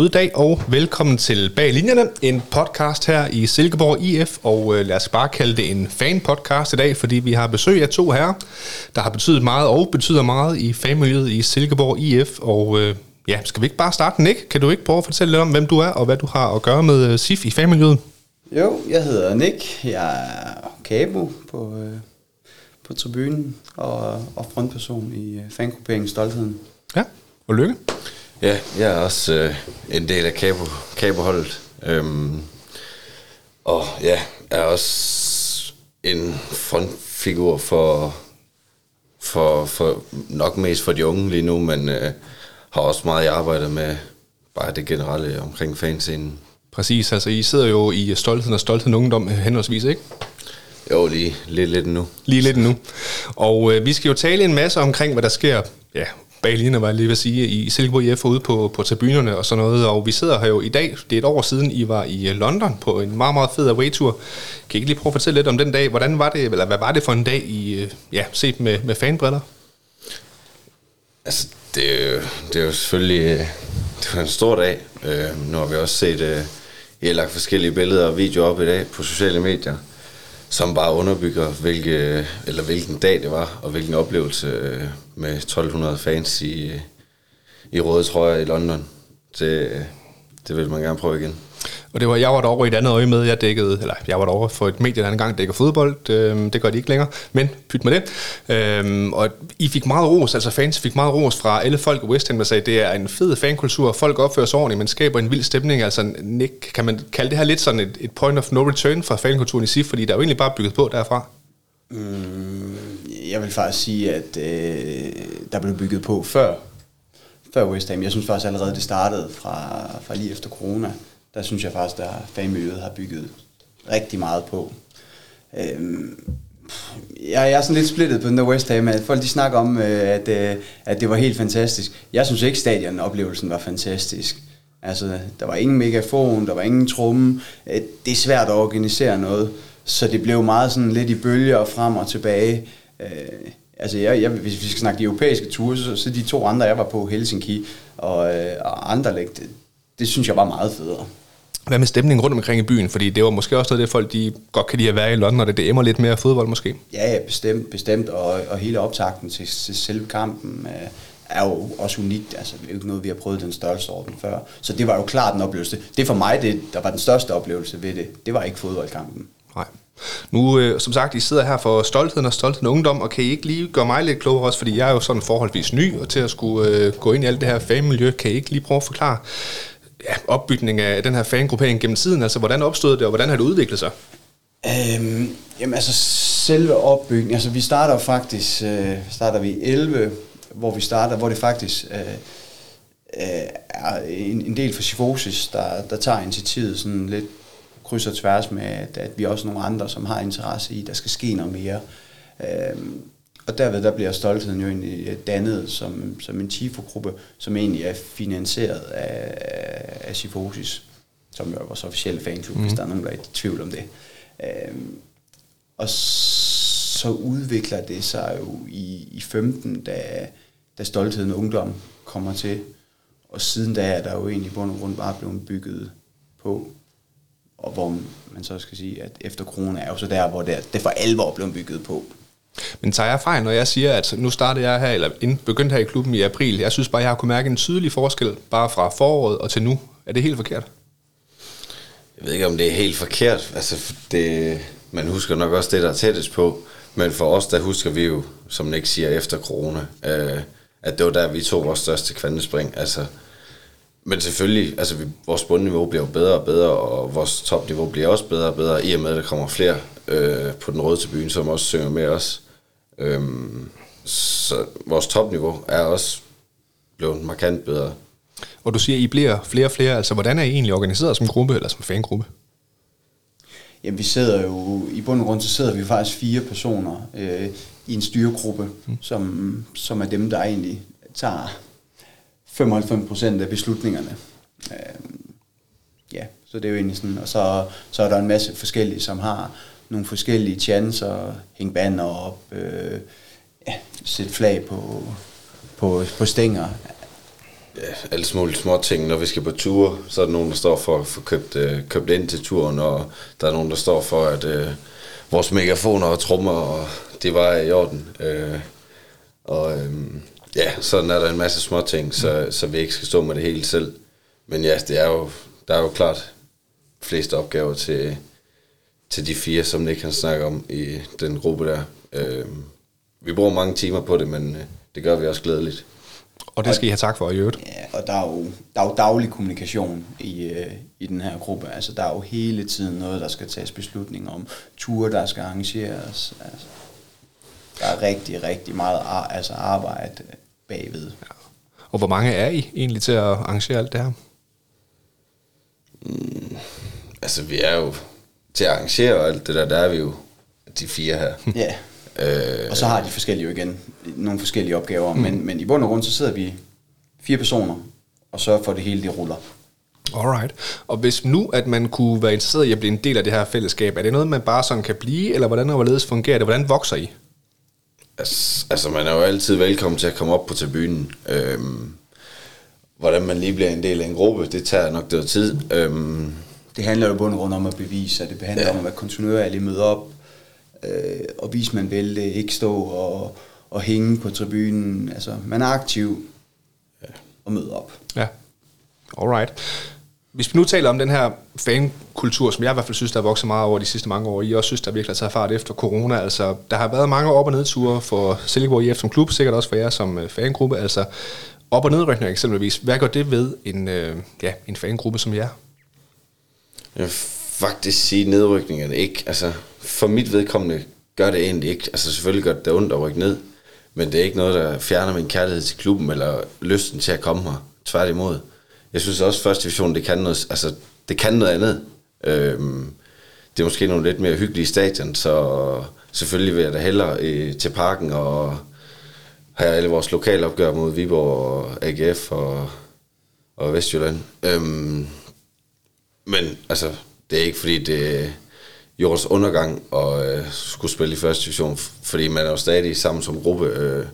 God dag og velkommen til Bag Linjerne, en podcast her i Silkeborg IF, og øh, lad os bare kalde det en fan-podcast i dag, fordi vi har besøg af to herrer, der har betydet meget og betyder meget i fanmiljøet i Silkeborg IF, og øh, ja, skal vi ikke bare starte, Nick? Kan du ikke prøve at fortælle lidt om, hvem du er, og hvad du har at gøre med øh, SIF i fanmiljøet? Jo, jeg hedder Nick, jeg er kabo på, øh, på tribunen og, og frontperson i øh, fangrupperingen Stoltheden. Ja, og lykke. Ja, jeg er også øh, en del af Cabo, Cabo-holdet. Øhm, og ja, er også en frontfigur for, for, for nok mest for de unge lige nu, men øh, har også meget i arbejde med bare det generelle omkring fanscenen. Præcis, altså I sidder jo i Stoltheden og Stoltheden Ungdom henholdsvis, ikke? Jo, lige lidt, lidt nu. Lige lidt nu. Og øh, vi skal jo tale en masse omkring, hvad der sker ja, bag linjen, var jeg lige ved at sige, i Silkeborg IF ude på, på tribunerne og sådan noget. Og vi sidder her jo i dag, det er et år siden, I var i øh, London på en meget, meget fed away-tur. Kan I ikke lige prøve at fortælle lidt om den dag? Hvordan var det, eller hvad var det for en dag, I øh, ja, set med, med fanbriller? Altså, det det er jo selvfølgelig øh, det var en stor dag. Øh, nu har vi også set, øh, I har lagt forskellige billeder og videoer op i dag på sociale medier som bare underbygger, hvilke, eller hvilken dag det var, og hvilken oplevelse øh, med 1200 fans i, i røde trøjer i London. Det, øh, det vil man gerne prøve igen. Og det var, jeg var derovre i et andet øje med, jeg dækkede, eller jeg var derovre for et medie, der gang dækker fodbold, øh, det gør de ikke længere, men pyt med det. Øh, og I fik meget ros, altså fans fik meget ros fra alle folk i West Ham, der sagde, det er en fed fankultur, folk opfører sig ordentligt, men skaber en vild stemning. Altså Nick, kan man kalde det her lidt sådan et, et point of no return fra fankulturen i SIF, fordi der er jo egentlig bare bygget på derfra? Mm, jeg vil faktisk sige, at øh, der blev bygget på før, før West Ham. Jeg synes faktisk allerede, det startede fra, fra lige efter corona der synes jeg faktisk, at fagmiljøet har bygget rigtig meget på. Øhm, jeg, jeg er sådan lidt splittet på den der West Ham, at folk de snakker om, øh, at, øh, at det var helt fantastisk. Jeg synes ikke, stadionoplevelsen var fantastisk. Altså, der var ingen megafon, der var ingen tromme. Øh, det er svært at organisere noget, så det blev meget sådan lidt i bølger frem og tilbage. Altså, jeg, jeg, hvis vi skal snakke de europæiske ture, så, så de to andre, jeg var på, Helsinki og, og Anderlecht, det, det synes jeg var meget federe. Hvad med stemningen rundt omkring i byen? Fordi det var måske også noget, det folk de godt kan lide at være i London, og det, det emmer lidt mere fodbold måske. Ja, ja bestemt, bestemt. Og, og hele optakten til, til selve kampen øh, er jo også unikt. Altså, det er jo ikke noget, vi har prøvet den største orden før. Så det var jo klart en oplevelse. Det for mig, det, der var den største oplevelse ved det, det var ikke fodboldkampen. Nej. Nu, øh, som sagt, I sidder her for stoltheden og stoltheden og ungdom, og kan I ikke lige gøre mig lidt klogere også, fordi jeg er jo sådan forholdsvis ny og til at skulle øh, gå ind i alt det her fanmiljø. Kan I ikke lige prøve at forklare, ja, opbygning af den her fangruppering gennem tiden? Altså, hvordan opstod det, og hvordan har det udviklet sig? Øhm, jamen altså, selve opbygningen, altså vi starter faktisk, øh, starter vi 11, hvor vi starter, hvor det faktisk øh, øh, er en, en del for Sifosis, der, der tager initiativet sådan lidt kryds og tværs med, at, at vi er også nogle andre, som har interesse i, at der skal ske noget mere. Øhm, og derved der bliver stoltheden jo egentlig dannet som, som en TIFO-gruppe, som egentlig er finansieret af, af Sifosis, som jo er vores officielle fanklub, mm. hvis mhm. der er nogen, der er i tvivl om det. Øhm, og så udvikler det sig jo i, i 15, da, da stoltheden ungdom kommer til. Og siden da er der jo egentlig bund og grund bare blevet bygget på. Og hvor man så skal sige, at efter corona er jo så der, hvor det, det for alvor blevet bygget på. Men tager jeg fejl, når jeg siger, at nu startede jeg her, eller begyndte her i klubben i april. Jeg synes bare, jeg har kunnet mærke en tydelig forskel, bare fra foråret og til nu. Er det helt forkert? Jeg ved ikke, om det er helt forkert. Altså, det, man husker nok også det, der er tættest på. Men for os, der husker vi jo, som Nick siger, efter corona, øh, at det var der, vi tog vores største kvantespring. Altså, men selvfølgelig, altså vi, vores bundniveau bliver jo bedre og bedre, og vores topniveau bliver også bedre og bedre, i og med, at der kommer flere øh, på den røde til byen, som også synger med os. Øhm, så vores topniveau er også blevet markant bedre. Og du siger, at I bliver flere og flere. Altså, hvordan er I egentlig organiseret som gruppe, eller som fangruppe? Jamen, vi sidder jo, i bund og grund, så sidder vi faktisk fire personer øh, i en styregruppe, mm. som, som er dem, der egentlig tager 95 procent af beslutningerne. Øh, ja, så det er jo egentlig sådan, og så, så er der en masse forskellige, som har nogle forskellige chancer, hænge banner op, øh, ja, sætte flag på, på, på stænger. ja, alle små, små ting. Når vi skal på tur, så er der nogen, der står for at få købt, øh, købt ind til turen, og der er nogen, der står for, at øh, vores megafoner og trommer, og det var i orden. Øh, og øh, ja, sådan er der en masse små ting, så, så vi ikke skal stå med det hele selv. Men ja, det er jo, der er jo klart flest opgaver til, til de fire, som Nick kan snakke om i den gruppe der. Øh, vi bruger mange timer på det, men øh, det gør vi også glædeligt. Og det skal I have tak for i øvrigt. Ja, og der er jo, der er jo daglig kommunikation i, øh, i den her gruppe. Altså, der er jo hele tiden noget, der skal tages beslutninger om. Ture, der skal arrangeres. Altså, der er rigtig, rigtig meget ar- altså arbejde bagved. Ja. Og hvor mange er I egentlig til at arrangere alt det her? Altså, vi er jo til at arrangere og alt det der, der er vi jo de fire her. Ja. Øh, Og så har de forskellige jo igen nogle forskellige opgaver, mm. men, men i bund og grund så sidder vi fire personer og sørger for, at det hele det ruller. Alright. Og hvis nu, at man kunne være interesseret i at blive en del af det her fællesskab, er det noget, man bare sådan kan blive, eller hvordan og hvorledes fungerer det? Hvordan vokser I? altså, altså, man er jo altid velkommen til at komme op på tribunen. Øhm, hvordan man lige bliver en del af en gruppe, det tager nok noget tid. Øhm, Det handler jo bund og grund om at bevise, at det handler ja. om at være kontinuerlig møde op, øh, og vise, man vil det, ikke stå og, og hænge på tribunen. Altså, man er aktiv ja. og møde op. Ja. Alright. Hvis vi nu taler om den her fankultur, som jeg i hvert fald synes, der er vokset meget over de sidste mange år, I også synes, der virkelig har taget fart efter corona. Altså, der har været mange op- og nedture for Silkeborg IF som klub, sikkert også for jer som øh, fangruppe. Altså, op- og nedrykning eksempelvis. Hvad gør det ved en, øh, ja, en fangruppe som jer? Jeg vil faktisk sige, at nedrykningerne ikke, altså for mit vedkommende gør det egentlig ikke. Altså selvfølgelig gør det da ondt at rykke ned, men det er ikke noget, der fjerner min kærlighed til klubben eller lysten til at komme her. Tværtimod. Jeg synes også, at første division, det kan noget, altså, det kan noget andet. Øhm, det er måske nogle lidt mere hyggelige stadion, så selvfølgelig vil jeg da hellere øh, til parken og have alle vores lokale opgør mod Viborg og AGF og, og Vestjylland. Øhm, men altså, det er ikke fordi, det er jordens undergang at øh, skulle spille i første division, fordi man er jo stadig sammen som gruppe, øh,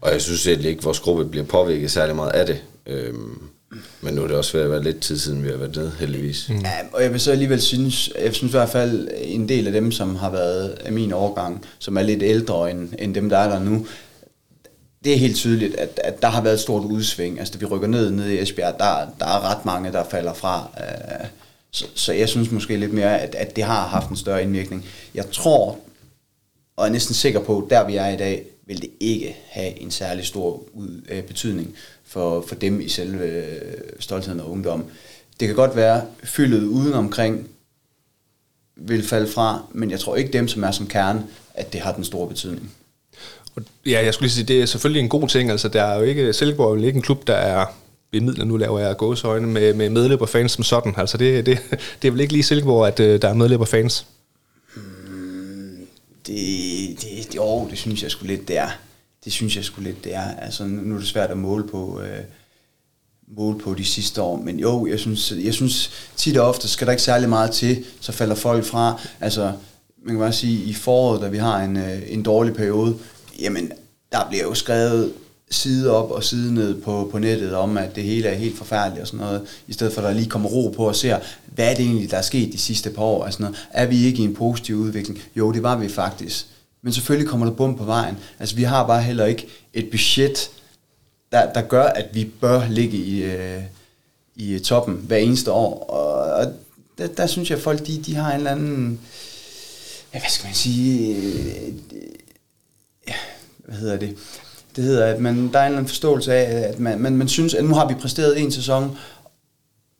og jeg synes egentlig ikke, at vores gruppe bliver påvirket særlig meget af det. Øh, men nu er det også ved at være lidt tid siden, vi har været nede, heldigvis. Mm. Ja, og jeg vil så alligevel synes, jeg synes i hvert fald, en del af dem, som har været af min årgang, som er lidt ældre end, end dem, der er der nu, det er helt tydeligt, at, at der har været et stort udsving. Altså, da vi rykker ned, ned i Esbjerg, der, der er ret mange, der falder fra. Øh, Så, så jeg synes måske lidt mere, at, at det har haft en større indvirkning. Jeg tror, og er næsten sikker på, der vi er i dag, vil det ikke have en særlig stor ud, øh, betydning for, for dem i selve øh, stoltheden og ungdom. Det kan godt være, fyldet uden omkring vil falde fra, men jeg tror ikke dem, som er som kerne, at det har den store betydning. Og Ja, jeg skulle lige sige, det er selvfølgelig en god ting. Altså, der er jo ikke, Silkeborg er jo ikke en klub, der er i midler, nu laver jeg gåsøjne, med, med medløberfans som sådan. Altså, det, det, det er vel ikke lige Silkeborg, at øh, der er medløberfans. Hmm, det, det, det, jo, det synes jeg skulle lidt, det er. Det synes jeg skulle lidt, det er. Altså, nu er det svært at måle på, øh, måle på de sidste år, men jo, jeg synes, jeg synes tit og ofte skal der ikke særlig meget til, så falder folk fra. Altså, man kan bare sige, i foråret, da vi har en, øh, en dårlig periode, jamen, der bliver jo skrevet side op og side ned på, på nettet om, at det hele er helt forfærdeligt og sådan noget, i stedet for at der lige kommer ro på og ser, hvad er det egentlig, der er sket de sidste par år? og sådan noget. Er vi ikke i en positiv udvikling? Jo, det var vi faktisk. Men selvfølgelig kommer der bum på vejen. Altså vi har bare heller ikke et budget, der, der gør, at vi bør ligge i, øh, i toppen hver eneste år. Og, og der, der synes jeg, at folk de, de har en eller anden, ja, hvad skal man sige, øh, øh, hvad hedder det? Det hedder, at man, der er en eller anden forståelse af, at man, man, man synes, at nu har vi præsteret en sæson,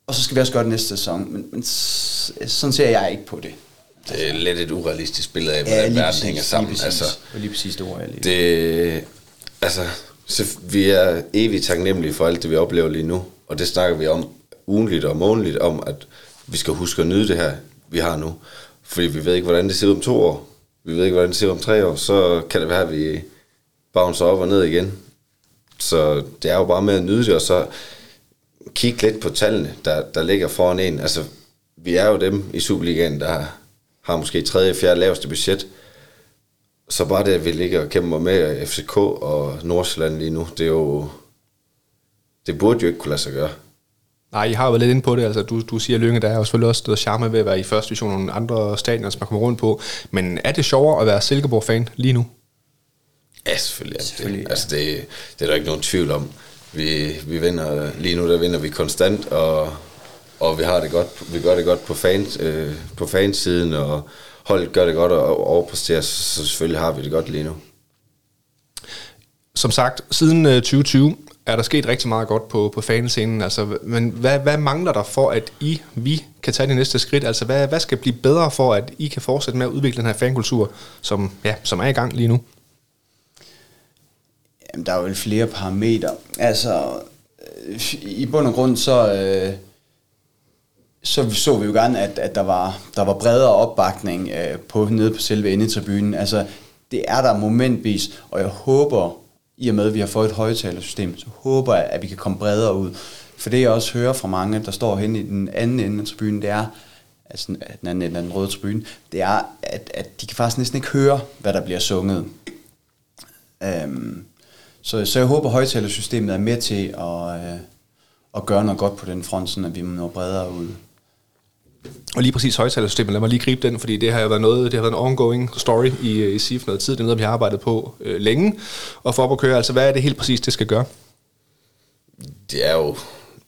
og så skal vi også gøre det næste sæson. Men, men sådan ser jeg ikke på det. Det er lidt et urealistisk billede af, hvordan verden hænger sammen. Lige præcis, Altså, altså, lige præcis det ord, jeg lige. det, altså, så vi er evigt taknemmelige for alt det, vi oplever lige nu. Og det snakker vi om ugenligt og månedligt, om at vi skal huske at nyde det her, vi har nu. Fordi vi ved ikke, hvordan det ser ud om to år. Vi ved ikke, hvordan det ser ud om tre år. Så kan det være, at vi bouncer op og ned igen. Så det er jo bare med at nyde det, og så kigge lidt på tallene, der, der ligger foran en. Altså, vi er jo dem i Superligaen, der har måske tredje, fjerde laveste budget. Så bare det, at vi ligger og kæmper med FCK og Nordsjælland lige nu, det er jo, det burde jo ikke kunne lade sig gøre. Nej, I har jo været lidt inde på det. Altså, du, du siger, Lønge, der er jo selvfølgelig også noget charme ved at være i første division og nogle andre stadioner, som man kommer rundt på. Men er det sjovere at være Silkeborg-fan lige nu? Ja, selvfølgelig er det Selvfølgelig, det. Altså, det, det er der ikke nogen tvivl om. Vi, vi vinder, lige nu der vinder vi konstant, og, og vi har det godt, vi gør det godt på, fans, øh, på fansiden, og holdet gør det godt og overpresterer, så, så selvfølgelig har vi det godt lige nu. Som sagt, siden øh, 2020 er der sket rigtig meget godt på, på fanscenen. Altså, men hvad, hvad mangler der for, at I, vi kan tage det næste skridt? Altså, hvad, hvad skal blive bedre for, at I kan fortsætte med at udvikle den her fankultur, som, ja, som er i gang lige nu? Jamen, der er jo flere parametre. Altså, øh, i bund og grund, så, øh, så så vi jo gerne, at, at der, var, der var bredere opbakning øh, på, nede på selve endetribunen. Altså, det er der momentvis, og jeg håber, i og med, at vi har fået et højtalersystem, så håber jeg, at vi kan komme bredere ud. For det, jeg også hører fra mange, der står hen i den anden ende af tribunen, det er, altså den anden ende af den røde tribune, det er, at, at de kan faktisk næsten ikke høre, hvad der bliver sunget. Øhm, så, så jeg håber, at højtalersystemet er med til at, øh, at gøre noget godt på den front, så at vi når bredere ud. Og lige præcis højtalersystemet, lad mig lige gribe den, fordi det har jo været noget, det har været en ongoing story i, i SIF noget tid. Det er noget, vi har arbejdet på øh, længe. Og for op at køre, altså hvad er det helt præcis, det skal gøre? Det er jo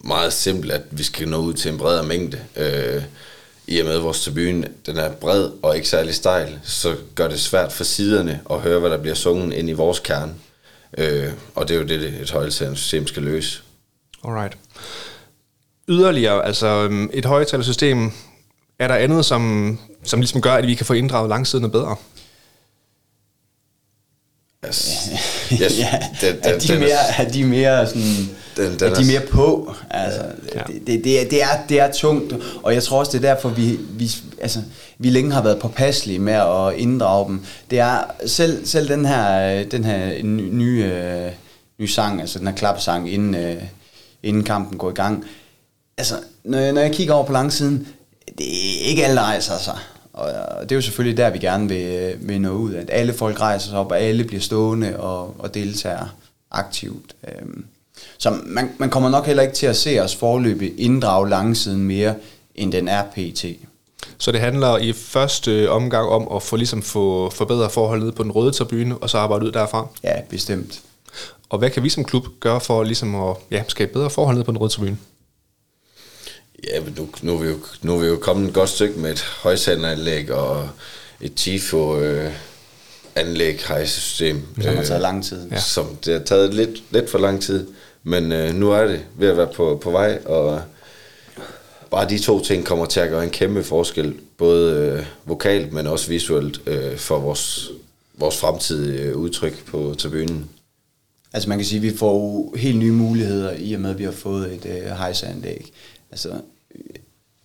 meget simpelt, at vi skal nå ud til en bredere mængde. Øh, I og med vores tribune, den er bred og ikke særlig stejl, så gør det svært for siderne at høre, hvad der bliver sunget ind i vores kerne. Øh, og det er jo det, et højtalersystem skal løse. Alright. Yderligere, altså øhm, et højtalersystem, er der andet, som, som ligesom gør, at vi kan få inddraget langsiden bedre? Yes, ja, den, den, er, de mere, er de mere sådan, den, den er de mere på? Altså, ja. det, det, det, er, det, er, det er tungt, og jeg tror også, det er derfor, vi, vi, altså, vi længe har været påpasselige med at inddrage dem. Det er selv, selv den her, øh, den her nye, øh, nye sang, altså den her klapsang, inden, øh, inden kampen går i gang. Altså, når jeg, når jeg kigger over på langsiden, det er ikke alle, der rejser sig. Og det er jo selvfølgelig der, vi gerne vil, øh, vil nå ud, at alle folk rejser sig op, og alle bliver stående og, og deltager aktivt. Øhm, så man, man kommer nok heller ikke til at se os forløbe inddrage langsiden mere, end den er pt. Så det handler i første omgang om at få, ligesom få forbedret forholdet på den røde tribune, og så arbejde ud derfra? Ja, bestemt. Og hvad kan vi som klub gøre for ligesom at ja, skabe bedre forhold på den røde tribune? Ja, men nu, nu, er vi jo, nu er vi jo kommet et godt stykke med et højtalenanlæg og et TIFO øh, anlæg hejsesystem. Som har taget lang tid. Ja. Som det har taget lidt, lidt for lang tid. Men øh, nu er det ved at være på, på vej, og bare de to ting kommer til at gøre en kæmpe forskel, både øh, vokalt, men også visuelt øh, for vores, vores fremtidige øh, udtryk på tribunen. Altså man kan sige, at vi får helt nye muligheder i og med, at vi har fået et øh, hejseanlæg. Altså, øh,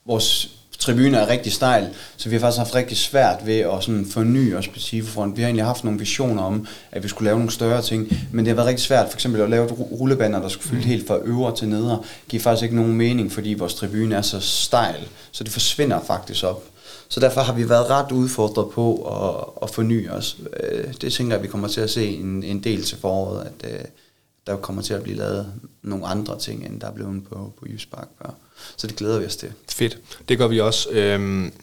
vores tribune er rigtig stejl, så vi har faktisk haft rigtig svært ved at sådan forny os på Tifofront. Vi har egentlig haft nogle visioner om, at vi skulle lave nogle større ting, men det har været rigtig svært for eksempel at lave et rullebander, der skulle fylde helt fra øvre til nedre. Giver faktisk ikke nogen mening, fordi vores tribune er så stejl, så det forsvinder faktisk op. Så derfor har vi været ret udfordret på at, at forny os. Øh, det tænker jeg, at vi kommer til at se en, en del til foråret, at øh, der kommer til at blive lavet nogle andre ting, end der er blevet på, på Jysk Park før. Så det glæder vi os til. Fedt. Det gør vi også. Øhm,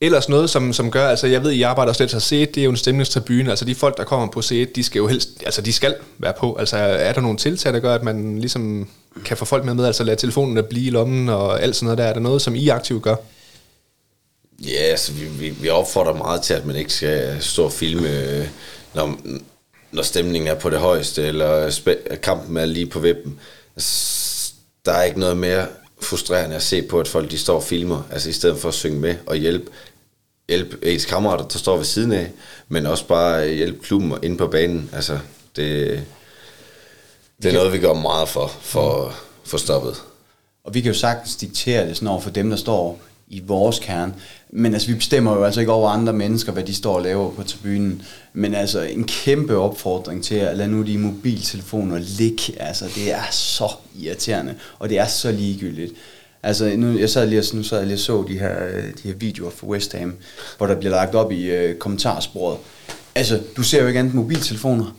ellers noget, som, som gør, altså jeg ved, I arbejder også lidt til C1, det er jo en stemningstribune, altså de folk, der kommer på C1, de skal jo helst, altså de skal være på, altså er der nogle tiltag, der gør, at man ligesom kan få folk med med, altså lade telefonerne blive i lommen og alt sådan noget der, er der noget, som I aktivt gør? Ja, altså vi, vi, vi opfordrer meget til, at man ikke skal stå og filme, når, når stemningen er på det højeste, eller kampen er lige på vippen. Der er ikke noget mere frustrerende at se på, at folk de står og filmer, altså i stedet for at synge med og hjælpe, hjælpe ens kammerater, der står ved siden af, men også bare hjælpe klubben ind på banen. Altså, det, det er noget, vi gør meget for, for, for stoppet. Og vi kan jo sagtens diktere det sådan over for dem, der står i vores kerne. Men altså, vi bestemmer jo altså ikke over andre mennesker, hvad de står og laver på tribunen. Men altså, en kæmpe opfordring til at lade nu de mobiltelefoner ligge. Altså, det er så irriterende, og det er så ligegyldigt. Altså, nu, jeg sad lige, nu sad jeg lige så de her, øh, de her videoer fra West Ham, hvor der bliver lagt op i øh, kommentarsporet. Altså, du ser jo ikke andet mobiltelefoner.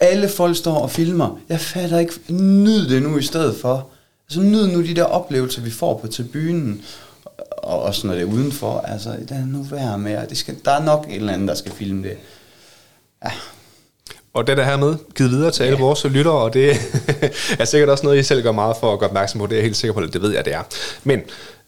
alle folk står og filmer. Jeg fatter ikke, nyd det nu i stedet for. Altså nyd nu de der oplevelser, vi får på tribunen, og også når det er udenfor. Altså, det er nu værd med, det skal, der er nok et eller andet, der skal filme det. Ja, Og det der her med, givet videre til alle vores lyttere, og det er sikkert også noget, I selv gør meget for at gøre opmærksom på. Det er jeg helt sikker på, det ved jeg, det er. Men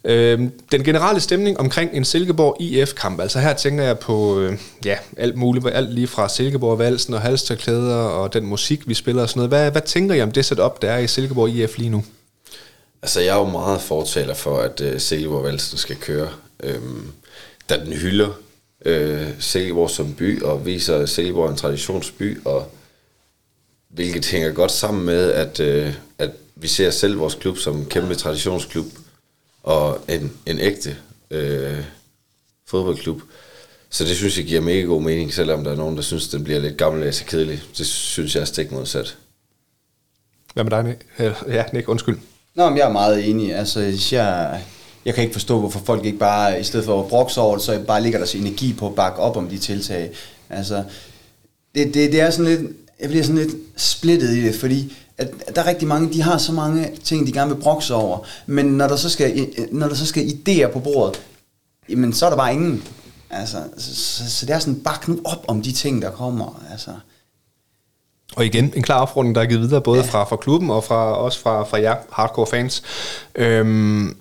øh, den generelle stemning omkring en Silkeborg IF-kamp, altså her tænker jeg på øh, ja, alt muligt, alt lige fra Silkeborg-valsen og halstørklæder og den musik, vi spiller og sådan noget. Hvad, hvad tænker I om det setup, der er i Silkeborg IF lige nu? Altså, jeg er jo meget fortaler for, at øh, uh, Silkeborg Valsen skal køre. Øhm, da den hylder øh, Silkeborg som by, og viser, Silkeborg en traditionsby, og hvilket hænger godt sammen med, at, øh, at vi ser selv vores klub som en kæmpe traditionsklub, og en, en ægte øh, fodboldklub. Så det synes jeg giver mega god mening, selvom der er nogen, der synes, den bliver lidt gammeldags og kedelig. Det synes jeg er stik modsat. Hvad med dig, Nick? Ja, Nick, undskyld. Nå, men jeg er meget enig. Altså, jeg, jeg kan ikke forstå, hvorfor folk ikke bare, i stedet for at brokse over det, så bare ligger deres energi på at bakke op om de tiltag. Altså, det, det, det er sådan lidt, jeg bliver sådan lidt splittet i det, fordi at der er rigtig mange, de har så mange ting, de gerne vil brokse over, men når der så skal, når der så skal idéer på bordet, jamen så er der bare ingen. Altså, så, så, så det er sådan, bak nu op om de ting, der kommer. Altså, og igen, en klar opfordring, der er givet videre, både ja. fra, fra klubben og fra, også fra, fra jer hardcore fans. Øhm,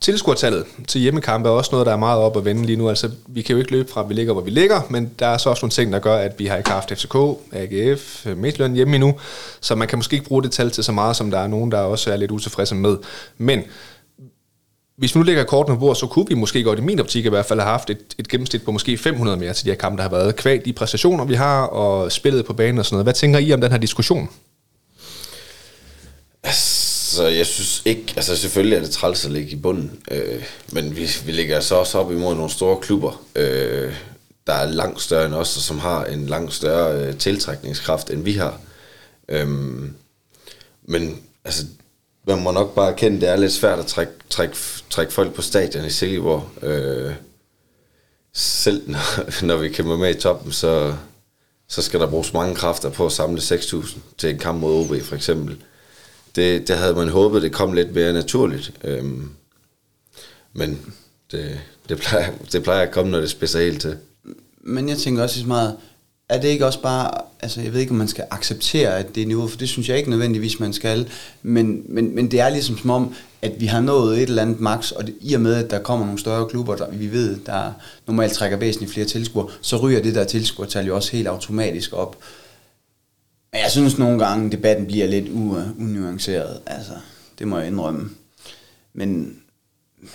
tilskuertallet til hjemmekampe er også noget, der er meget op at vende lige nu. Altså, vi kan jo ikke løbe fra, at vi ligger, hvor vi ligger, men der er så også nogle ting, der gør, at vi har ikke haft FCK, AGF, Midtjylland hjemme endnu, så man kan måske ikke bruge det tal til så meget, som der er nogen, der også er lidt utilfredse med. Men hvis vi nu lægger kortene på bordet, så kunne vi måske godt i min optik i hvert fald have haft et, et gennemsnit på måske 500 mere til de her kampe, der har været kvad de præstationer, vi har, og spillet på banen og sådan noget. Hvad tænker I om den her diskussion? Altså, jeg synes ikke, altså selvfølgelig er det træls at ligge i bunden, øh, men vi, vi ligger så også op imod nogle store klubber, øh, der er langt større end os, og som har en langt større øh, tiltrækningskraft, end vi har. Øh, men altså, man må nok bare erkende, det er lidt svært at trække, trække, trække folk på stadion i Silkeborg. Øh, selv når, når vi kæmper med i toppen, så, så skal der bruges mange kræfter på at samle 6.000 til en kamp mod OB for eksempel. Det, det havde man håbet, det kom lidt mere naturligt. Øhm, men det, det, plejer, det plejer at komme, når det spidser helt til. Men jeg tænker også lige så meget, er det ikke også bare, altså jeg ved ikke, om man skal acceptere, at det er niveau, for det synes jeg ikke nødvendigvis, man skal, men, men, men det er ligesom som om, at vi har nået et eller andet max, og det, i og med, at der kommer nogle større klubber, der vi ved, der normalt trækker væsentligt flere tilskuere, så ryger det der tilskuertal jo også helt automatisk op. Men jeg synes nogle gange, debatten bliver lidt u- unuanceret, altså, det må jeg indrømme. Men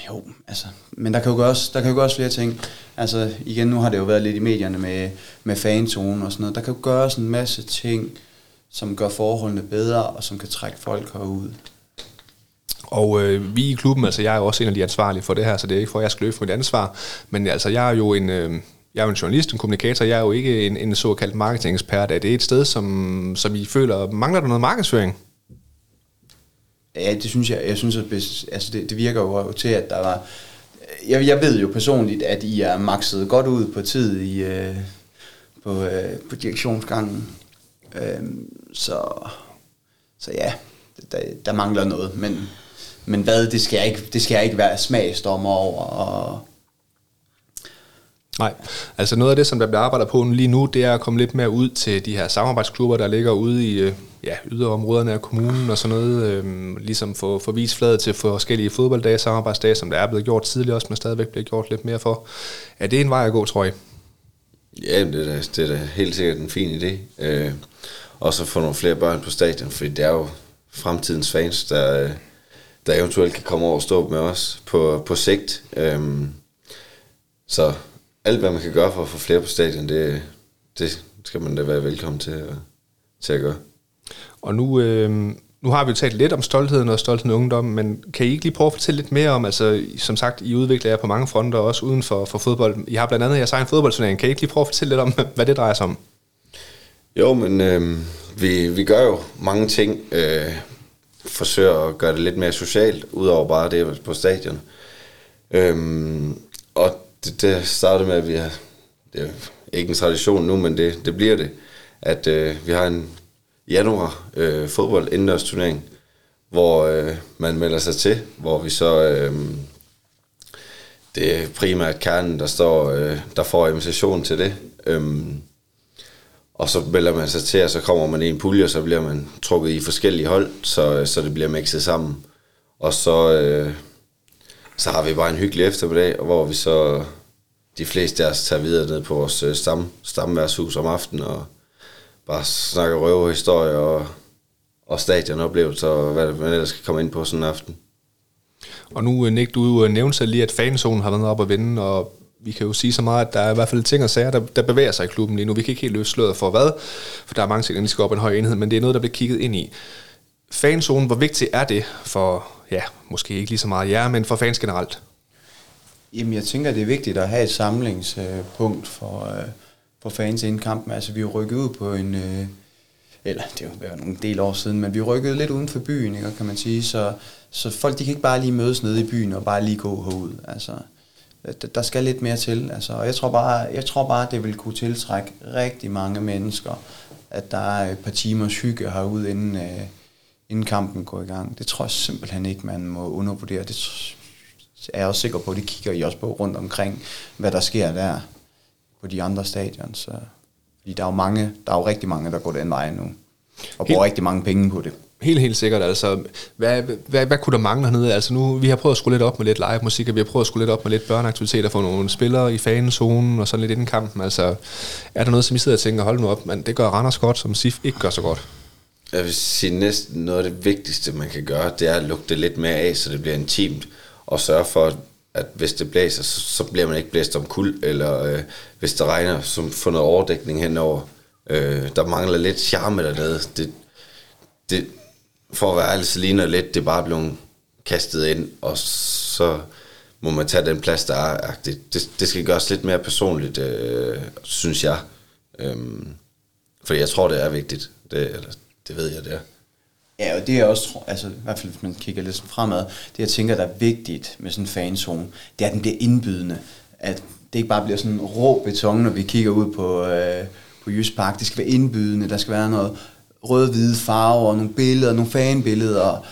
jo, altså, men der kan jo gøres, der kan jo gøres flere ting. Altså, igen, nu har det jo været lidt i medierne med, med fantone og sådan noget. Der kan jo gøres en masse ting, som gør forholdene bedre, og som kan trække folk herud. Og øh, vi i klubben, altså jeg er jo også en af de ansvarlige for det her, så det er ikke for, at jeg skal løbe for mit ansvar. Men altså, jeg er jo en, øh, jeg er jo en journalist, en kommunikator, jeg er jo ikke en, en såkaldt marketingekspert. Er det et sted, som, som I føler, mangler der noget markedsføring? Ja, det synes jeg. Jeg synes, at hvis, altså det, det virker jo til, at der var... Jeg, jeg ved jo personligt, at I er makset godt ud på tid i, øh, på, øh, på direktionsgangen. Øh, så, så ja, der, der mangler noget. Men, men hvad, det skal, jeg ikke, det skal jeg ikke være smagsdommer over. Og, Nej, altså noget af det, som der bliver arbejdet på lige nu, det er at komme lidt mere ud til de her samarbejdsklubber, der ligger ude i øh, ja, yderområderne af kommunen og sådan noget. Øh, ligesom få, få vist fladet til forskellige fodbolddage, samarbejdsdage, som der er blevet gjort tidligere også, men stadigvæk bliver gjort lidt mere for. Er det en vej at gå, tror jeg? Ja, det er, da, det er da helt sikkert en fin idé. Øh, og så få nogle flere børn på stadion, fordi det er jo fremtidens fans, der, der eventuelt kan komme over og stå med os på, på sigt. Øh, så alt, hvad man kan gøre for at få flere på stadion, det, det skal man da være velkommen til at, til at gøre. Og nu, øh, nu har vi jo talt lidt om stoltheden og stoltheden i ungdom, men kan I ikke lige prøve at fortælle lidt mere om, altså som sagt, I udvikler jer på mange fronter, også uden for, for fodbold. I har blandt andet jeres egen fodboldturnering. Kan I ikke lige prøve at fortælle lidt om, hvad det drejer sig om? Jo, men øh, vi, vi gør jo mange ting. Øh, forsøger at gøre det lidt mere socialt, udover bare det på stadion. Øh, og det, det startede med, at vi har, det er ikke en tradition nu, men det, det bliver det, at øh, vi har en januar øh, fodbold indendørs turnering, hvor øh, man melder sig til, hvor vi så... Øh, det er primært kernen, der, står, øh, der får invitation til det. Øhm, og så melder man sig til, og så kommer man i en pulje, og så bliver man trukket i forskellige hold, så, så det bliver mixet sammen. Og så, øh, så har vi bare en hyggelig eftermiddag, hvor vi så de fleste af os tager videre ned på vores øh, stam, stamværshus om aftenen, og bare snakker røverhistorier og, og stadionoplevelser, og hvad man ellers skal komme ind på sådan en aften. Og nu, øh, Nick, du øh, nævnte selv lige, at fanzonen har været op at vinde, og vi kan jo sige så meget, at der er i hvert fald ting og sager, der, der bevæger sig i klubben lige nu. Vi kan ikke helt løse sløret for hvad, for der er mange ting, der skal op en høj enhed, men det er noget, der bliver kigget ind i. Fanzonen, hvor vigtigt er det for, ja, måske ikke lige så meget jer, men for fans generelt? Jamen, jeg tænker, det er vigtigt at have et samlingspunkt for, øh, for fans inden kampen. Altså, vi er rykket ud på en... Øh, eller det var jo nogle del år siden, men vi rykkede lidt uden for byen, ikke, kan man sige, så, så folk de kan ikke bare lige mødes nede i byen og bare lige gå herud. Altså, der skal lidt mere til. Altså, og jeg tror, bare, jeg tror bare, det vil kunne tiltrække rigtig mange mennesker, at der er et par timers hygge herude, inden, øh, inden kampen går i gang. Det tror jeg simpelthen ikke, man må undervurdere. Det er jeg også sikker på, at det kigger I også på rundt omkring, hvad der sker der på de andre stadion. Så, fordi der er jo mange, der er jo rigtig mange, der går den vej nu, og bruger rigtig mange penge på det. Helt, helt sikkert. Altså, hvad, hvad, hvad kunne der mangle hernede? Altså nu, vi har prøvet at skrue lidt op med lidt live musik, og vi har prøvet at skrue lidt op med lidt børneaktiviteter for nogle spillere i fanezonen og sådan lidt inden kampen. Altså, er der noget, som I sidder og tænker, hold nu op, men det gør Randers godt, som SIF ikke gør så godt? Jeg vil sige, næsten noget af det vigtigste, man kan gøre, det er at lukke det lidt mere af, så det bliver intimt, og sørge for, at at hvis det blæser, så, så bliver man ikke blæst om kul, eller øh, hvis det regner, så får noget overdækning henover. Øh, der mangler lidt charme dernede. Det, det, for at være ærlig, så ligner lidt, det er bare blevet kastet ind, og så må man tage den plads, der er. Det, det, det skal gøres lidt mere personligt, øh, synes jeg. Øh, for jeg tror, det er vigtigt. Det, eller, det ved jeg, det er. Ja, og det er også, altså i hvert fald hvis man kigger lidt fremad, det jeg tænker, der er vigtigt med sådan en fanzone, det er, at den bliver indbydende. At det ikke bare bliver sådan rå beton, når vi kigger ud på, øh, på Jysk Park. Det skal være indbydende, der skal være noget rød-hvide farver, nogle billeder, nogle fanbilleder.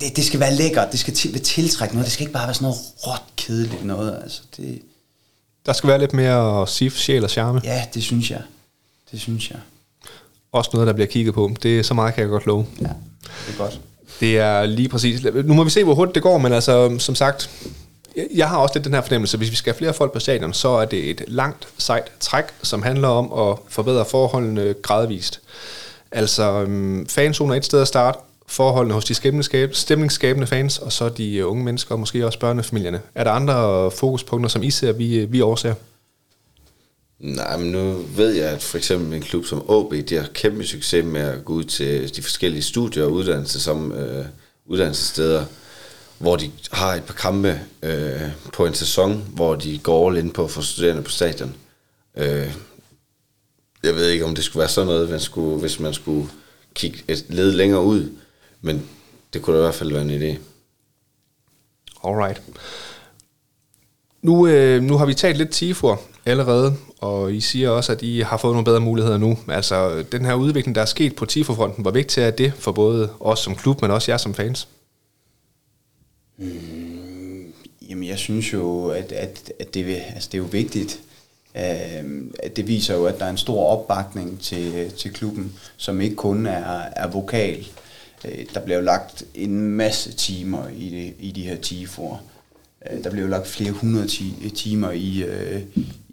Det, det skal være lækkert, det skal til, tiltrække noget, det skal ikke bare være sådan noget råt kedeligt noget. Altså, det, der skal være lidt mere sif, sjæl og charme. Ja, det synes jeg. Det synes jeg. Også noget, der bliver kigget på. Det er så meget, kan jeg godt love. Ja, det er godt. Det er lige præcis. Nu må vi se, hvor hurtigt det går, men altså, som sagt, jeg har også lidt den her fornemmelse, hvis vi skal have flere folk på stadion, så er det et langt, sejt træk, som handler om at forbedre forholdene gradvist. Altså, um, fanzoner er et sted at starte, forholdene hos de stemningsskabende fans, og så de unge mennesker, og måske også børnefamilierne. Er der andre fokuspunkter, som I ser, vi, vi overser? Nej, men nu ved jeg, at for eksempel en klub som OB, de har kæmpe succes med at gå ud til de forskellige studier og uddannelser som øh, uddannelsessteder, hvor de har et par kampe øh, på en sæson, hvor de går all in på at få studerende på stadion. Øh, jeg ved ikke, om det skulle være sådan noget, man skulle, hvis man skulle kigge et led længere ud, men det kunne da i hvert fald være en idé. Alright. Nu, øh, nu har vi talt lidt TIFOR allerede, og I siger også, at I har fået nogle bedre muligheder nu. Altså, den her udvikling, der er sket på TIFO-fronten, hvor vigtigt er det for både os som klub, men også jer som fans? Mm, jamen, jeg synes jo, at, at, at det, altså, det er jo vigtigt. Øhm, at det viser jo, at der er en stor opbakning til, til klubben, som ikke kun er, er vokal. Øh, der bliver jo lagt en masse timer i, det, i de her TIFO'er. Øh, der bliver jo lagt flere hundrede timer i, øh,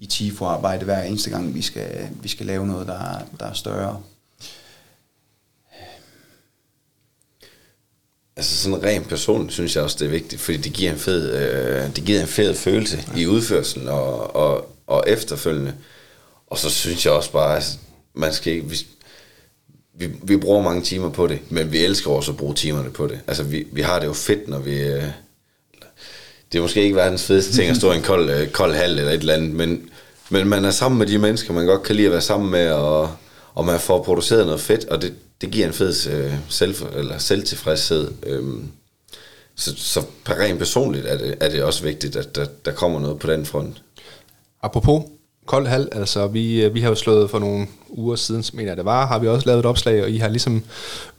i TIFO-arbejde hver eneste gang, vi skal, vi skal lave noget, der, der er større. Altså sådan rent personligt synes jeg også, det er vigtigt, fordi det giver en fed, øh, det giver en fed følelse ja. i udførselen og, og, og efterfølgende. Og så synes jeg også bare, at man skal ikke, vi, vi, vi bruger mange timer på det, men vi elsker også at bruge timerne på det. Altså vi, vi har det jo fedt, når vi... Det er måske ikke verdens fedeste ting at stå i en kold, øh, kold hal eller et eller andet, men, men man er sammen med de mennesker, man godt kan lide at være sammen med, og, og man får produceret noget fedt, og det, det giver en fed øh, selv, eller selvtilfredshed. Øh, så, så rent personligt er det, er det også vigtigt, at der, der kommer noget på den front. Apropos kold hal. Altså, vi, øh, vi har jo slået for nogle uger siden, mener jeg det var, har vi også lavet et opslag, og I har ligesom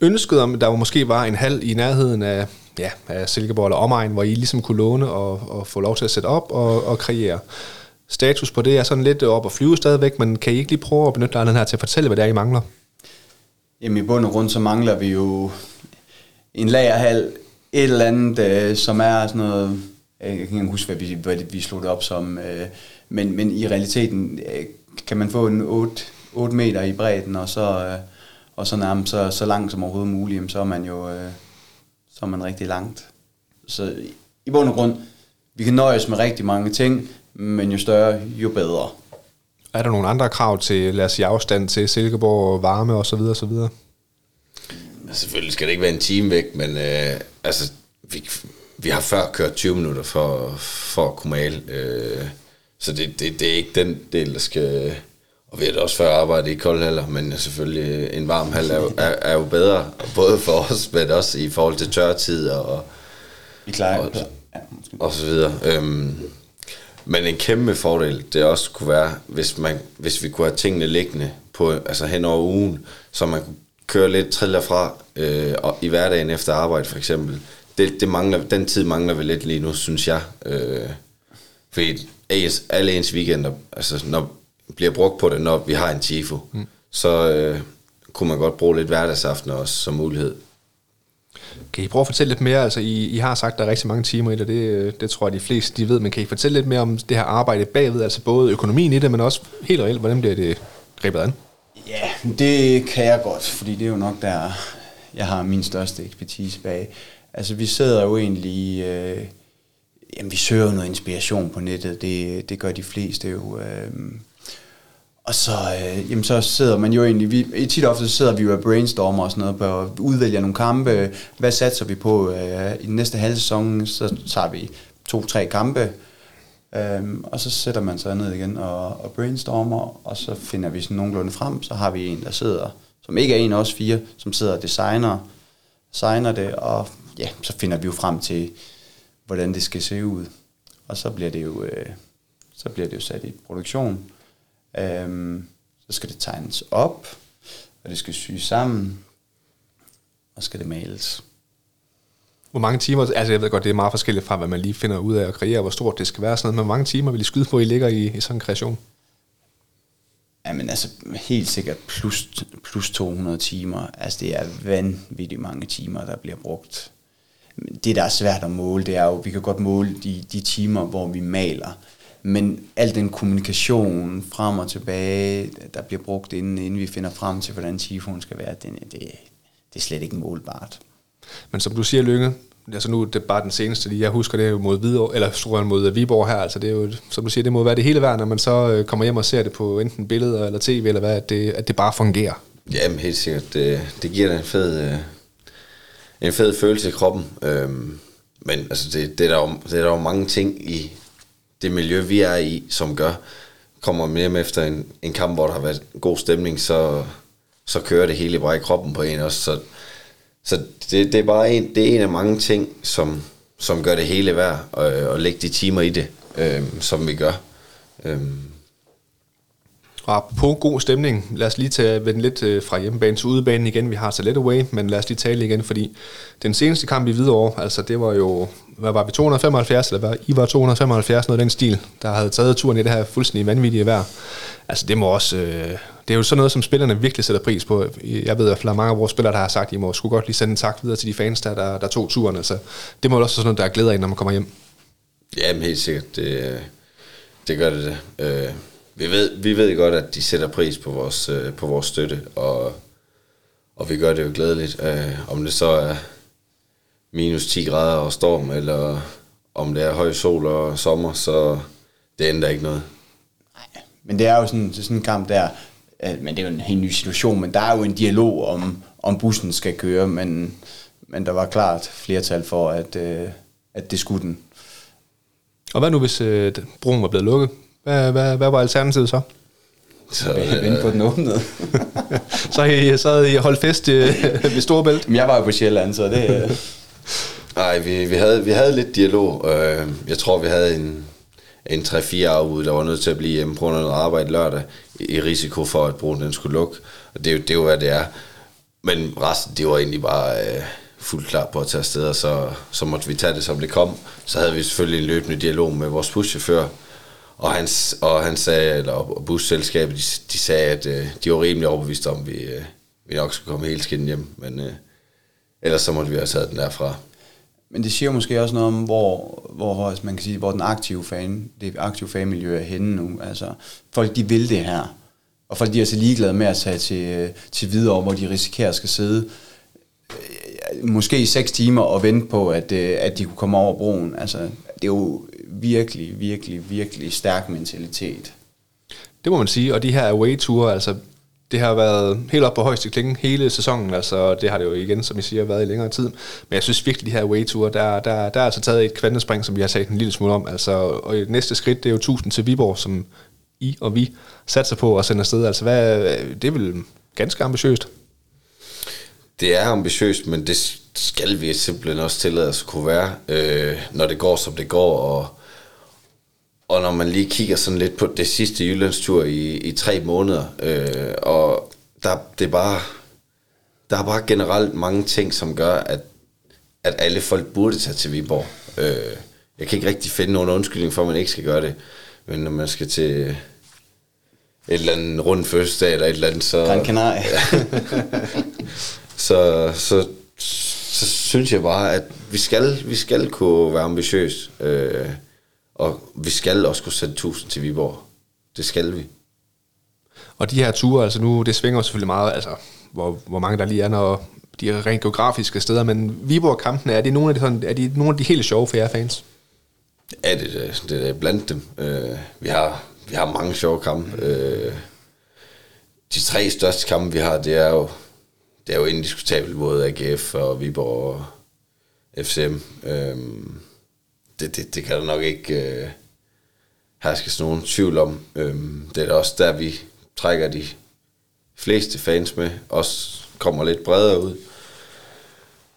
ønsket om, der der måske var en hal i nærheden af, ja, af Silkeborg eller omegn, hvor I ligesom kunne låne og, og få lov til at sætte op og, og kreere. Status på det er sådan lidt op og flyve stadigvæk, men kan I ikke lige prøve at benytte lejligheden her til at fortælle, hvad det er, I mangler? Jamen i bund og grund, så mangler vi jo en lagerhal, et eller andet, øh, som er sådan noget, jeg kan ikke huske, hvad vi, hvad vi slog det op som, øh, men, men i realiteten øh, kan man få en 8, 8 meter i bredden, og så, øh, og så nærmest så, så langt som overhovedet muligt, så er man jo øh, så er man rigtig langt. Så i bund og grund, vi kan nøjes med rigtig mange ting, men jo større, jo bedre. Er der nogle andre krav til, lad os sige, afstand til Silkeborg, varme og så videre, og så videre? Selvfølgelig skal det ikke være en time væk, men øh, altså, vi, vi har før kørt 20 minutter for, for at kunne male. Øh, så det, det, det er ikke den del, der skal... Og vi har også før arbejdet i koldhaller, men selvfølgelig en varm hal er, er, er jo bedre, både for os, men også i forhold til tørtid og, vi klarer og, ja, og så videre. Øhm, men en kæmpe fordel, det også kunne være, hvis, man, hvis vi kunne have tingene liggende på, altså hen over ugen, så man kunne køre lidt triller fra øh, og i hverdagen efter arbejde for eksempel. Det, det mangler, den tid mangler vi lidt lige nu, synes jeg. Øh, fordi alle ens weekender, altså når bliver brugt på det, når vi har en tifo, mm. så øh, kunne man godt bruge lidt hverdagsaften også som mulighed. Kan I prøve at fortælle lidt mere? Altså, I, I har sagt, at der er rigtig mange timer i det, det, det tror jeg, de fleste de ved, men kan I fortælle lidt mere om det her arbejde bagved, altså både økonomien i det, men også helt reelt, hvordan bliver det grebet an? Ja, det kan jeg godt, fordi det er jo nok der, jeg har min største ekspertise bag. Altså, vi sidder jo egentlig... Øh, jamen, vi søger jo noget inspiration på nettet. Det, det gør de fleste jo. Øh, og så, øh, jamen, så sidder man jo egentlig, vi, tit ofte så sidder vi jo og brainstormer og sådan noget, på at udvælge nogle kampe. Hvad satser vi på øh, i den næste halv sæson? Så tager vi to-tre kampe, Øhm, og så sætter man sig ned igen og, og brainstormer, og så finder vi sådan nogenlunde frem. Så har vi en, der sidder, som ikke er en af os fire, som sidder og designer, designer det, og ja, så finder vi jo frem til, hvordan det skal se ud. Og så bliver det jo, øh, så bliver det jo sat i produktion. Øhm, så skal det tegnes op, og det skal syes sammen, og skal det males. Hvor mange timer, altså jeg ved godt, det er meget forskelligt fra, hvad man lige finder ud af at kreere, hvor stort det skal være, sådan noget, men hvor mange timer vil I skyde på, I ligger i, i sådan en kreation? Jamen altså helt sikkert plus, plus 200 timer. Altså det er vanvittigt mange timer, der bliver brugt. Det, der er svært at måle, det er jo, vi kan godt måle de, de timer, hvor vi maler. Men al den kommunikation frem og tilbage, der bliver brugt, inden, inden vi finder frem til, hvordan tifonen skal være, det, det, det er slet ikke målbart. Men som du siger, Lykke, altså nu det er bare den seneste, jeg husker det er jo mod Hvidovre, eller Struren mod Viborg her, altså det er jo, som du siger, det må være det hele værd, når man så øh, kommer hjem og ser det på enten billeder eller tv, eller hvad, at det, at det bare fungerer. Jamen helt sikkert, det, det giver en fed, øh, en fed følelse i kroppen, øhm, men altså det, det, er der jo, det er der jo mange ting i det miljø, vi er i, som gør, kommer man hjem efter en, en kamp, hvor der har været god stemning, så, så kører det hele bare i kroppen på en også, så så det, det, er bare en, det er en af mange ting, som, som gør det hele værd, at, og lægge de timer i det, øhm, som vi gør. Øhm, og på god stemning, lad os lige tage vende lidt øh, fra hjemmebane til udebane igen. Vi har så let away, men lad os lige tale igen, fordi den seneste kamp i Hvidovre, altså det var jo, hvad var vi, 275, eller hvad? I var 275, noget af den stil, der havde taget turen i det her fuldstændig vanvittige vejr. Altså det må også, øh, det er jo sådan noget, som spillerne virkelig sætter pris på. Jeg ved, at der er mange af vores spillere, der har sagt, at I må skulle godt lige sende en tak videre til de fans, der, der, der tog turen. Altså, det må også sådan noget, der glæder en, når man kommer hjem. Jamen helt sikkert. Det, øh, det gør det. det. Øh, vi, ved, vi ved godt, at de sætter pris på vores, øh, på vores støtte, og, og vi gør det jo glædeligt. Øh, om det så er minus 10 grader og storm, eller om det er høj sol og sommer, så det ændrer ikke noget. Nej, men det er jo sådan, sådan en kamp der, men det er jo en helt ny situation, men der er jo en dialog om, om bussen skal køre, men, men der var klart flertal for, at, øh, at det skulle den. Og hvad nu, hvis øh, broen var blevet lukket? Hvad, hvad, hvad var alternativet så? Så vente på den åbnede. så, I, så havde I holdt fest øh, ved Storebælt? Men jeg var jo på Sjælland, så det... Øh. Nej, vi, vi, havde, vi havde lidt dialog. Øh, jeg tror, vi havde en, en 3-4 afbud, der var nødt til at blive hjemme på grund af noget arbejde lørdag, i risiko for, at broen den skulle lukke. Og det er jo, det er jo hvad det er. Men resten, det var egentlig bare øh, fuldt klar på at tage afsted, og så, så måtte vi tage det, som det kom. Så havde vi selvfølgelig en løbende dialog med vores buschauffør, og han, og han sagde, eller busselskabet, de, de sagde, at øh, de var rimelig overbeviste om, at vi, øh, vi nok skulle komme helt skinnet hjem. Men øh, ellers så måtte vi have taget den derfra. Men det siger måske også noget om, hvor, hvor, man kan sige, hvor den aktive fan, det aktive fanmiljø er henne nu. Altså, folk de vil det her. Og folk de er så ligeglade med at tage til, øh, til videre, hvor de risikerer at skal sidde øh, måske i seks timer og vente på, at, øh, at de kunne komme over broen. Altså, det er jo virkelig, virkelig, virkelig stærk mentalitet. Det må man sige, og de her away-ture, altså det har været helt op på højeste klinge hele sæsonen, altså det har det jo igen, som I siger, været i længere tid. Men jeg synes virkelig, de her way-ture, der, der, der er altså taget et kvantespring, som vi har talt en lille smule om. Altså, og næste skridt, det er jo 1000 til Viborg, som I og vi satser på at sende afsted. Altså, hvad, det er vel ganske ambitiøst? Det er ambitiøst, men det skal vi simpelthen også tillade os at kunne være, øh, når det går, som det går, og og når man lige kigger sådan lidt på det sidste Jyllandstur i, i tre måneder, øh, og der, det er bare, der er bare generelt mange ting, som gør, at, at alle folk burde tage til Viborg. Øh, jeg kan ikke rigtig finde nogen undskyldning for, at man ikke skal gøre det. Men når man skal til et eller andet rundt fødselsdag eller et eller andet, så... Gran Canaria. så, så, så synes jeg bare, at vi skal, vi skal kunne være ambitiøs. Øh, og vi skal også kunne sætte 1000 til Viborg. Det skal vi. Og de her ture, altså nu, det svinger selvfølgelig meget, altså hvor, hvor mange der lige er, når de er rent geografiske steder, men Viborg-kampene, er det nogle af de, sådan, er de, nogle af de helt sjove for jer fans? Ja, det, det, er blandt dem. Uh, vi, har, vi har mange sjove kampe. Uh, de tre største kampe, vi har, det er jo, det er jo indiskutabelt både AGF og Viborg og FCM. Øhm, det, det, det kan der nok ikke øh, herskes nogen tvivl om. Øhm, det er også der, vi trækker de fleste fans med, også kommer lidt bredere ud.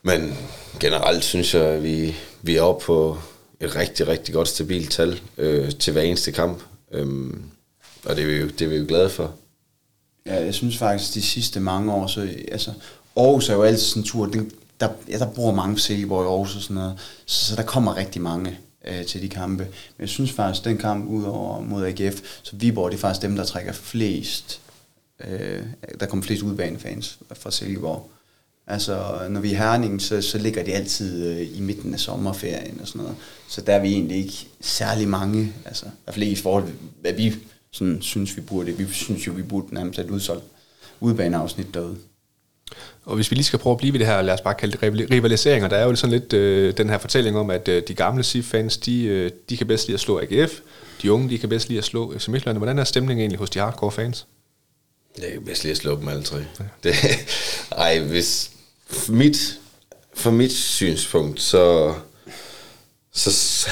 Men generelt synes jeg, at vi, vi er oppe på et rigtig, rigtig godt stabilt tal øh, til hver eneste kamp. Øhm, og det er, vi jo, det er vi jo glade for. Ja, jeg synes faktisk, de sidste mange år, så altså, Aarhus er jo altid sådan en tur, den, der, ja, der bor mange Silkeborg i Aarhus og sådan noget, så, så der kommer rigtig mange øh, til de kampe. Men jeg synes faktisk, den kamp ud over mod AGF, så Viborg det er faktisk dem, der trækker flest, øh, der kommer flest udbanefans fra Silkeborg. Altså, når vi er Herning, så, så ligger det altid øh, i midten af sommerferien og sådan noget. Så der er vi egentlig ikke særlig mange, altså, i hvert fald ikke i forhold til, hvad vi sådan, synes, vi burde. Vi synes jo, vi burde nærmest have et udsolgt udbaneafsnit derude. Og hvis vi lige skal prøve at blive ved det her, lad os bare kalde det rivaliseringer, der er jo sådan lidt øh, den her fortælling om, at øh, de gamle SIF-fans, de, øh, de kan bedst lide at slå AGF, de unge, de kan bedst lide at slå FC Midtjylland. Hvordan er stemningen egentlig hos de hardcore fans? Jeg kan bedst lide at slå dem alle tre. Ja. Det, ej, hvis for mit, for mit synspunkt, så, så, så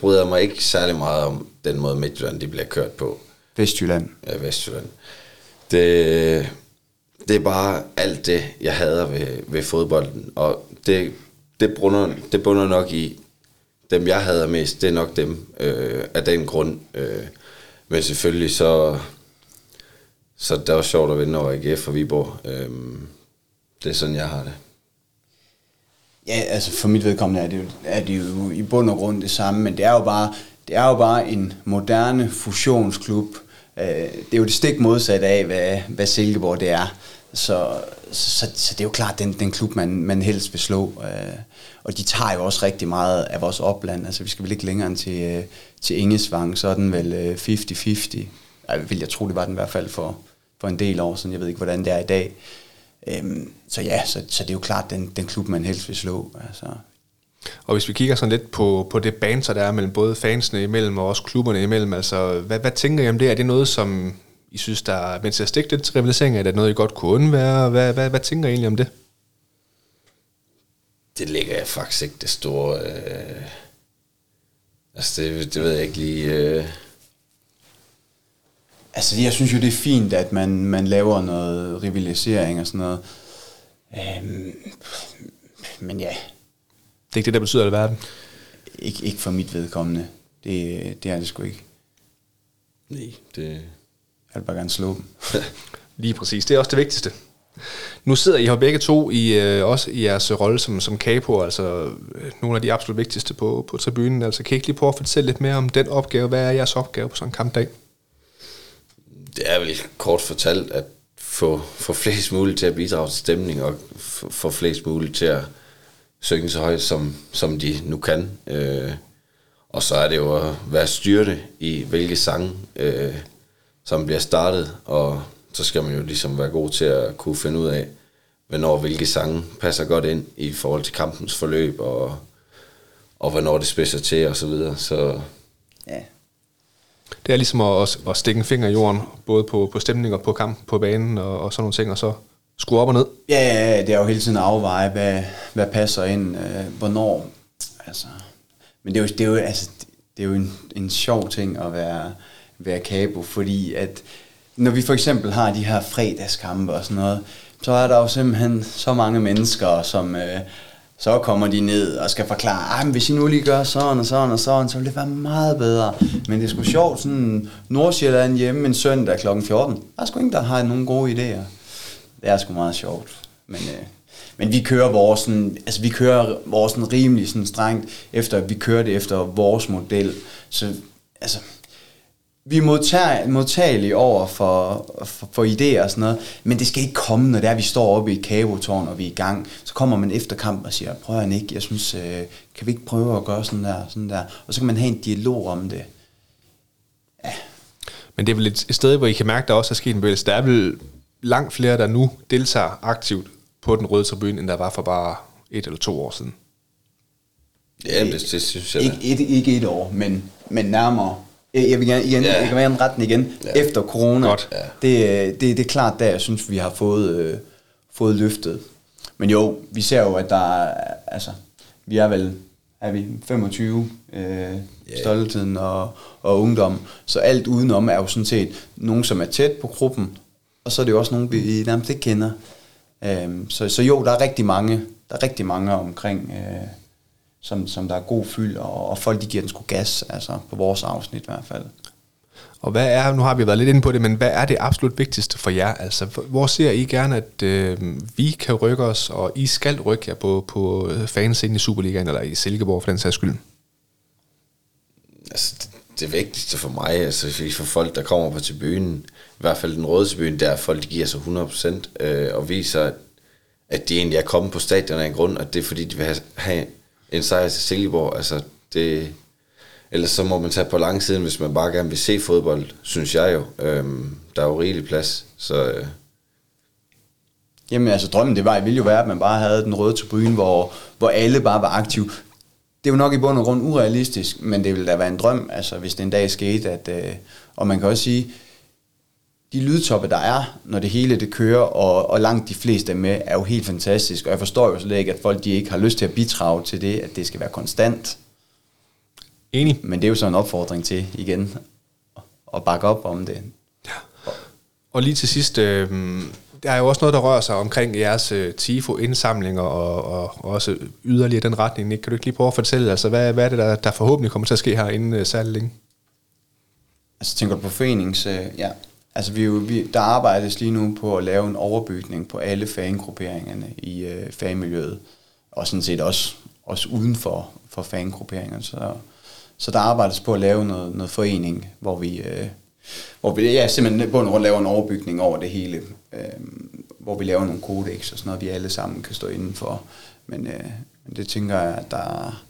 bryder jeg mig ikke særlig meget om den måde Midtjylland de bliver kørt på. Vestjylland. Ja, Vestjylland. Det, det er bare alt det, jeg hader ved, ved fodbolden. Og det, det, bunder, det bunder nok i, dem jeg hader mest, det er nok dem øh, af den grund. Øh, men selvfølgelig så, så det er også sjovt at vinde over AGF og Viborg. Øh, det er sådan, jeg har det. Ja, altså for mit vedkommende er det, jo, er det jo i bund og grund det samme, men det er jo bare, det er jo bare en moderne fusionsklub, øh, det er jo det stik modsatte af, hvad, hvad Silkeborg det er. Så, så, så det er jo klart den, den klub, man, man helst vil slå. Øh, og de tager jo også rigtig meget af vores opland. Altså vi skal vel ikke længere end til, øh, til Ingesvang, så er den vel 50-50. Jeg vil jeg tro, det var den i hvert fald for, for en del år siden. Jeg ved ikke, hvordan det er i dag. Øhm, så ja, så, så det er jo klart den, den klub, man helst vil slå. Altså, og hvis vi kigger sådan lidt på, på det banter, der er mellem både fansene imellem og også klubberne imellem, altså hvad, hvad tænker I om det? Er det noget, som I synes, der er med til at stikke lidt til rivalisering? Er det noget, I godt kunne undvære? Hvad, hvad, hvad tænker I egentlig om det? Det ligger jeg faktisk ikke det store... Øh... Altså, det, det ved jeg ikke lige... Øh... Altså, jeg synes jo, det er fint, at man, man laver noget rivalisering og sådan noget. Øhm, men ja, det er ikke det, der betyder alverden. ikke, ikke for mit vedkommende. Det, det er det sgu ikke. Nej, det... Jeg vil bare gerne slå dem. Lige præcis. Det er også det vigtigste. Nu sidder I her begge to i øh, også i jeres rolle som, som capo, altså øh, nogle af de absolut vigtigste på, på tribunen. Altså kan I ikke lige prøve at fortælle lidt mere om den opgave? Hvad er jeres opgave på sådan en kampdag? Det er vel kort fortalt at få, få flest muligt til at bidrage til stemning, og få, flest muligt til at synge så højt, som, som de nu kan. Øh, og så er det jo at være styrte i, hvilke sange, øh, som bliver startet, og så skal man jo ligesom være god til at kunne finde ud af, hvornår hvilke sange passer godt ind i forhold til kampens forløb, og, og hvornår det spidser til, og så videre. Så Ja. Det er ligesom at, at, at stikke en finger i jorden, både på, på stemning og på kamp på banen og, og sådan nogle ting, og så skrue op og ned. Ja, ja, ja, det er jo hele tiden at afveje, hvad, hvad passer ind, øh, hvornår. Altså, men det er jo, det er jo, altså, det er jo en, en sjov ting at være, være kabo, fordi at når vi for eksempel har de her fredagskampe og sådan noget, så er der jo simpelthen så mange mennesker, som øh, så kommer de ned og skal forklare, at men hvis I nu lige gør sådan og sådan og sådan, så vil det være meget bedre. Men det er sgu sjovt, sådan Nordsjælland hjemme en søndag kl. 14. Der er sgu ingen, der har nogle gode idéer. Det er sgu meget sjovt. Men, øh, men vi kører vores, sådan, altså vi kører vores sådan rimelig sådan strengt efter, vi kører det efter vores model. Så altså, vi er modtag, modtagelige over for, for, for idéer og sådan noget, men det skal ikke komme, når det er, vi står oppe i et kabotårn, og vi er i gang. Så kommer man efter kamp og siger, prøv at ikke, jeg synes, øh, kan vi ikke prøve at gøre sådan der, sådan der. Og så kan man have en dialog om det. Men det er vel et, et sted, hvor I kan mærke, der også er sket en bevægelse. Der er vel langt flere, der nu deltager aktivt på den røde tribune, end der var for bare et eller to år siden. ja, det, det synes jeg Ikke, ikke, ikke et år, men, men nærmere. Jeg vil gerne, igen, Ja. jeg kan være en retten igen, Ja. efter corona. Godt. Ja. Det, det, det er klart, der jeg synes, vi har fået, øh, fået løftet. Men jo, vi ser jo, at der er, altså, vi er vel, er vi 25, øh, stoltheden og, og ungdom. Så alt udenom er jo sådan set nogen, som er tæt på gruppen, og så er det jo også nogen, vi nærmest ikke kender. Øhm, så, så jo, der er rigtig mange, der er rigtig mange omkring, øh, som, som der er god fyld, og, og folk de giver den sgu gas, altså på vores afsnit i hvert fald. Og hvad er, nu har vi været lidt inde på det, men hvad er det absolut vigtigste for jer? Altså, hvor ser I gerne, at øh, vi kan rykke os, og I skal rykke jer på, på fanscenen i Superligaen, eller i Silkeborg for den sags skyld? Altså, det, det vigtigste for mig, altså for folk, der kommer på tribunen, i hvert fald den røde tribune, det er, folk de giver sig 100% øh, og viser, at, at de egentlig er kommet på stadion af en grund, og det er fordi, de vil have, have en sejr til Silkeborg. Altså, det, ellers så må man tage på langsiden, hvis man bare gerne vil se fodbold, synes jeg jo. Øhm, der er jo rigelig plads, så øh, Jamen altså drømmen, det var, det ville jo være, at man bare havde den røde tribune, hvor, hvor alle bare var aktive. Det er jo nok i bund og grund urealistisk, men det ville da være en drøm, altså hvis det en dag skete, at, øh, og man kan også sige, de lydtoppe, der er, når det hele det kører, og, og langt de fleste med, er jo helt fantastisk, og jeg forstår jo slet ikke, at folk de ikke har lyst til at bidrage til det, at det skal være konstant. Enig. Men det er jo så en opfordring til, igen, at bakke op om det. Og lige til sidst, øh, der er jo også noget, der rører sig omkring jeres øh, TIFO-indsamlinger, og, og, og også yderligere den retning. Nick. Kan du ikke lige prøve at fortælle, altså, hvad, hvad er det, der, der forhåbentlig kommer til at ske her inden øh, særlig længe? Altså tænker du på forenings... Øh, ja. Altså vi, jo- vi, der arbejdes lige nu på at lave en overbygning på alle fangrupperingerne i øh, fagmiljøet, Og sådan set også, også uden for, for fangrupperingerne. Så, så der arbejdes på at lave noget, noget forening, hvor vi, øh, hvor vi ja, simpelthen bund en grund laver en overbygning over det hele. Øh, hvor vi laver nogle kodex og sådan noget, vi alle sammen kan stå indenfor. Men, øh, men det tænker jeg, at der,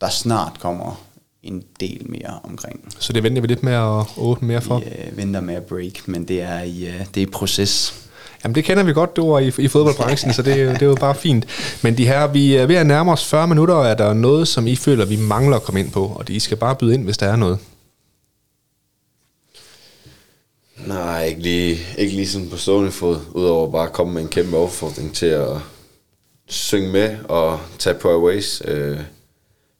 der snart kommer en del mere omkring. Så det venter vi lidt med at åbne mere for. Vi øh, venter med at break, men det er i, øh, det er i proces. Jamen det kender vi godt, det var i, i fodboldbranchen, så det, er jo- det er jo bare fint. Men de her, vi er ved at nærme os 40 minutter, og er der noget, som I føler, vi mangler at komme ind på, og I skal bare byde ind, hvis der er noget. nej, ikke lige, ikke lige sådan på stående fod, udover bare at komme med en kæmpe opfordring til at synge med og tage på Airways, øh,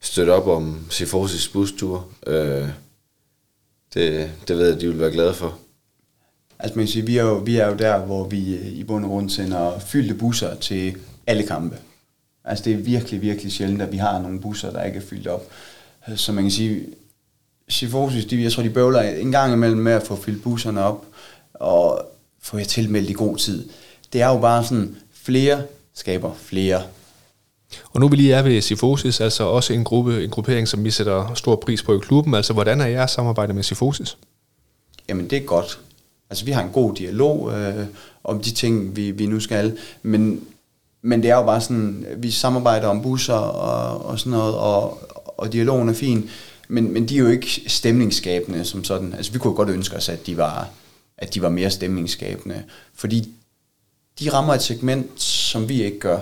støtte op om Sifosis bustur. Øh, det, det ved jeg, de vil være glade for. Altså man kan sige, vi er, jo, vi er jo der, hvor vi øh, i bund og grund sender fyldte busser til alle kampe. Altså det er virkelig, virkelig sjældent, at vi har nogle busser, der ikke er fyldt op. Så man kan sige, Sifosis, de, jeg tror, de bøvler en gang imellem med at få fyldt busserne op, og få jer tilmeldt i god tid. Det er jo bare sådan, flere skaber flere. Og nu vi lige er ved Sifosis, altså også en, gruppe, en gruppering, som vi sætter stor pris på i klubben. Altså, hvordan er jeres samarbejde med Sifosis? Jamen, det er godt. Altså, vi har en god dialog øh, om de ting, vi, vi nu skal. Men, men det er jo bare sådan, vi samarbejder om busser og, og sådan noget, og, og dialogen er fin. Men, men de er jo ikke stemningsskabende som sådan. Altså, vi kunne godt ønske os, at de var, at de var mere stemningsskabende. Fordi de rammer et segment, som vi ikke gør.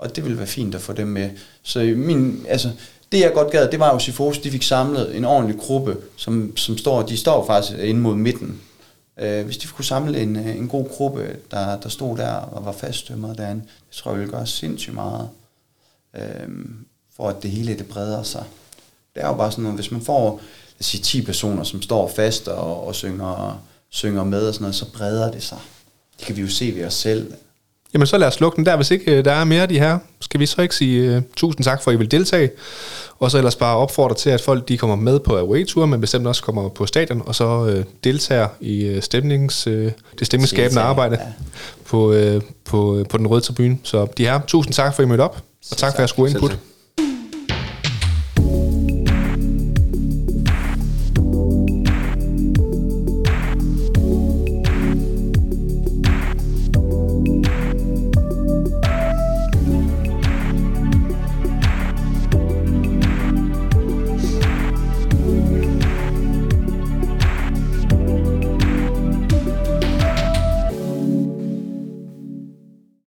Og det ville være fint at få dem med. Så min, altså, det jeg godt gad, det var jo Sifos, de fik samlet en ordentlig gruppe, som, som står, de står faktisk inde mod midten. Øh, hvis de kunne samle en, øh, en god gruppe, der, der stod der og var faststømmet derinde, det tror jeg ville gøre sindssygt meget, øh, for at det hele det breder sig. Det er jo bare sådan noget, hvis man får lad sige, 10 personer, som står fast og, og synger, synger med og sådan noget, så breder det sig. Det kan vi jo se ved os selv. Jamen så lad os lukke den der. Hvis ikke øh, der er mere af de her, skal vi så ikke sige uh, tusind tak for, at I vil deltage. Og så ellers bare opfordre til, at folk de kommer med på away-tour, men bestemt også kommer på stadion, og så uh, deltager i uh, stemnings, uh, det stemningsskabende arbejde ja. på, uh, på, på den røde tribune. Så de her, tusind tak for, at I mødte op, og tak, tak for jeres gode input. Selv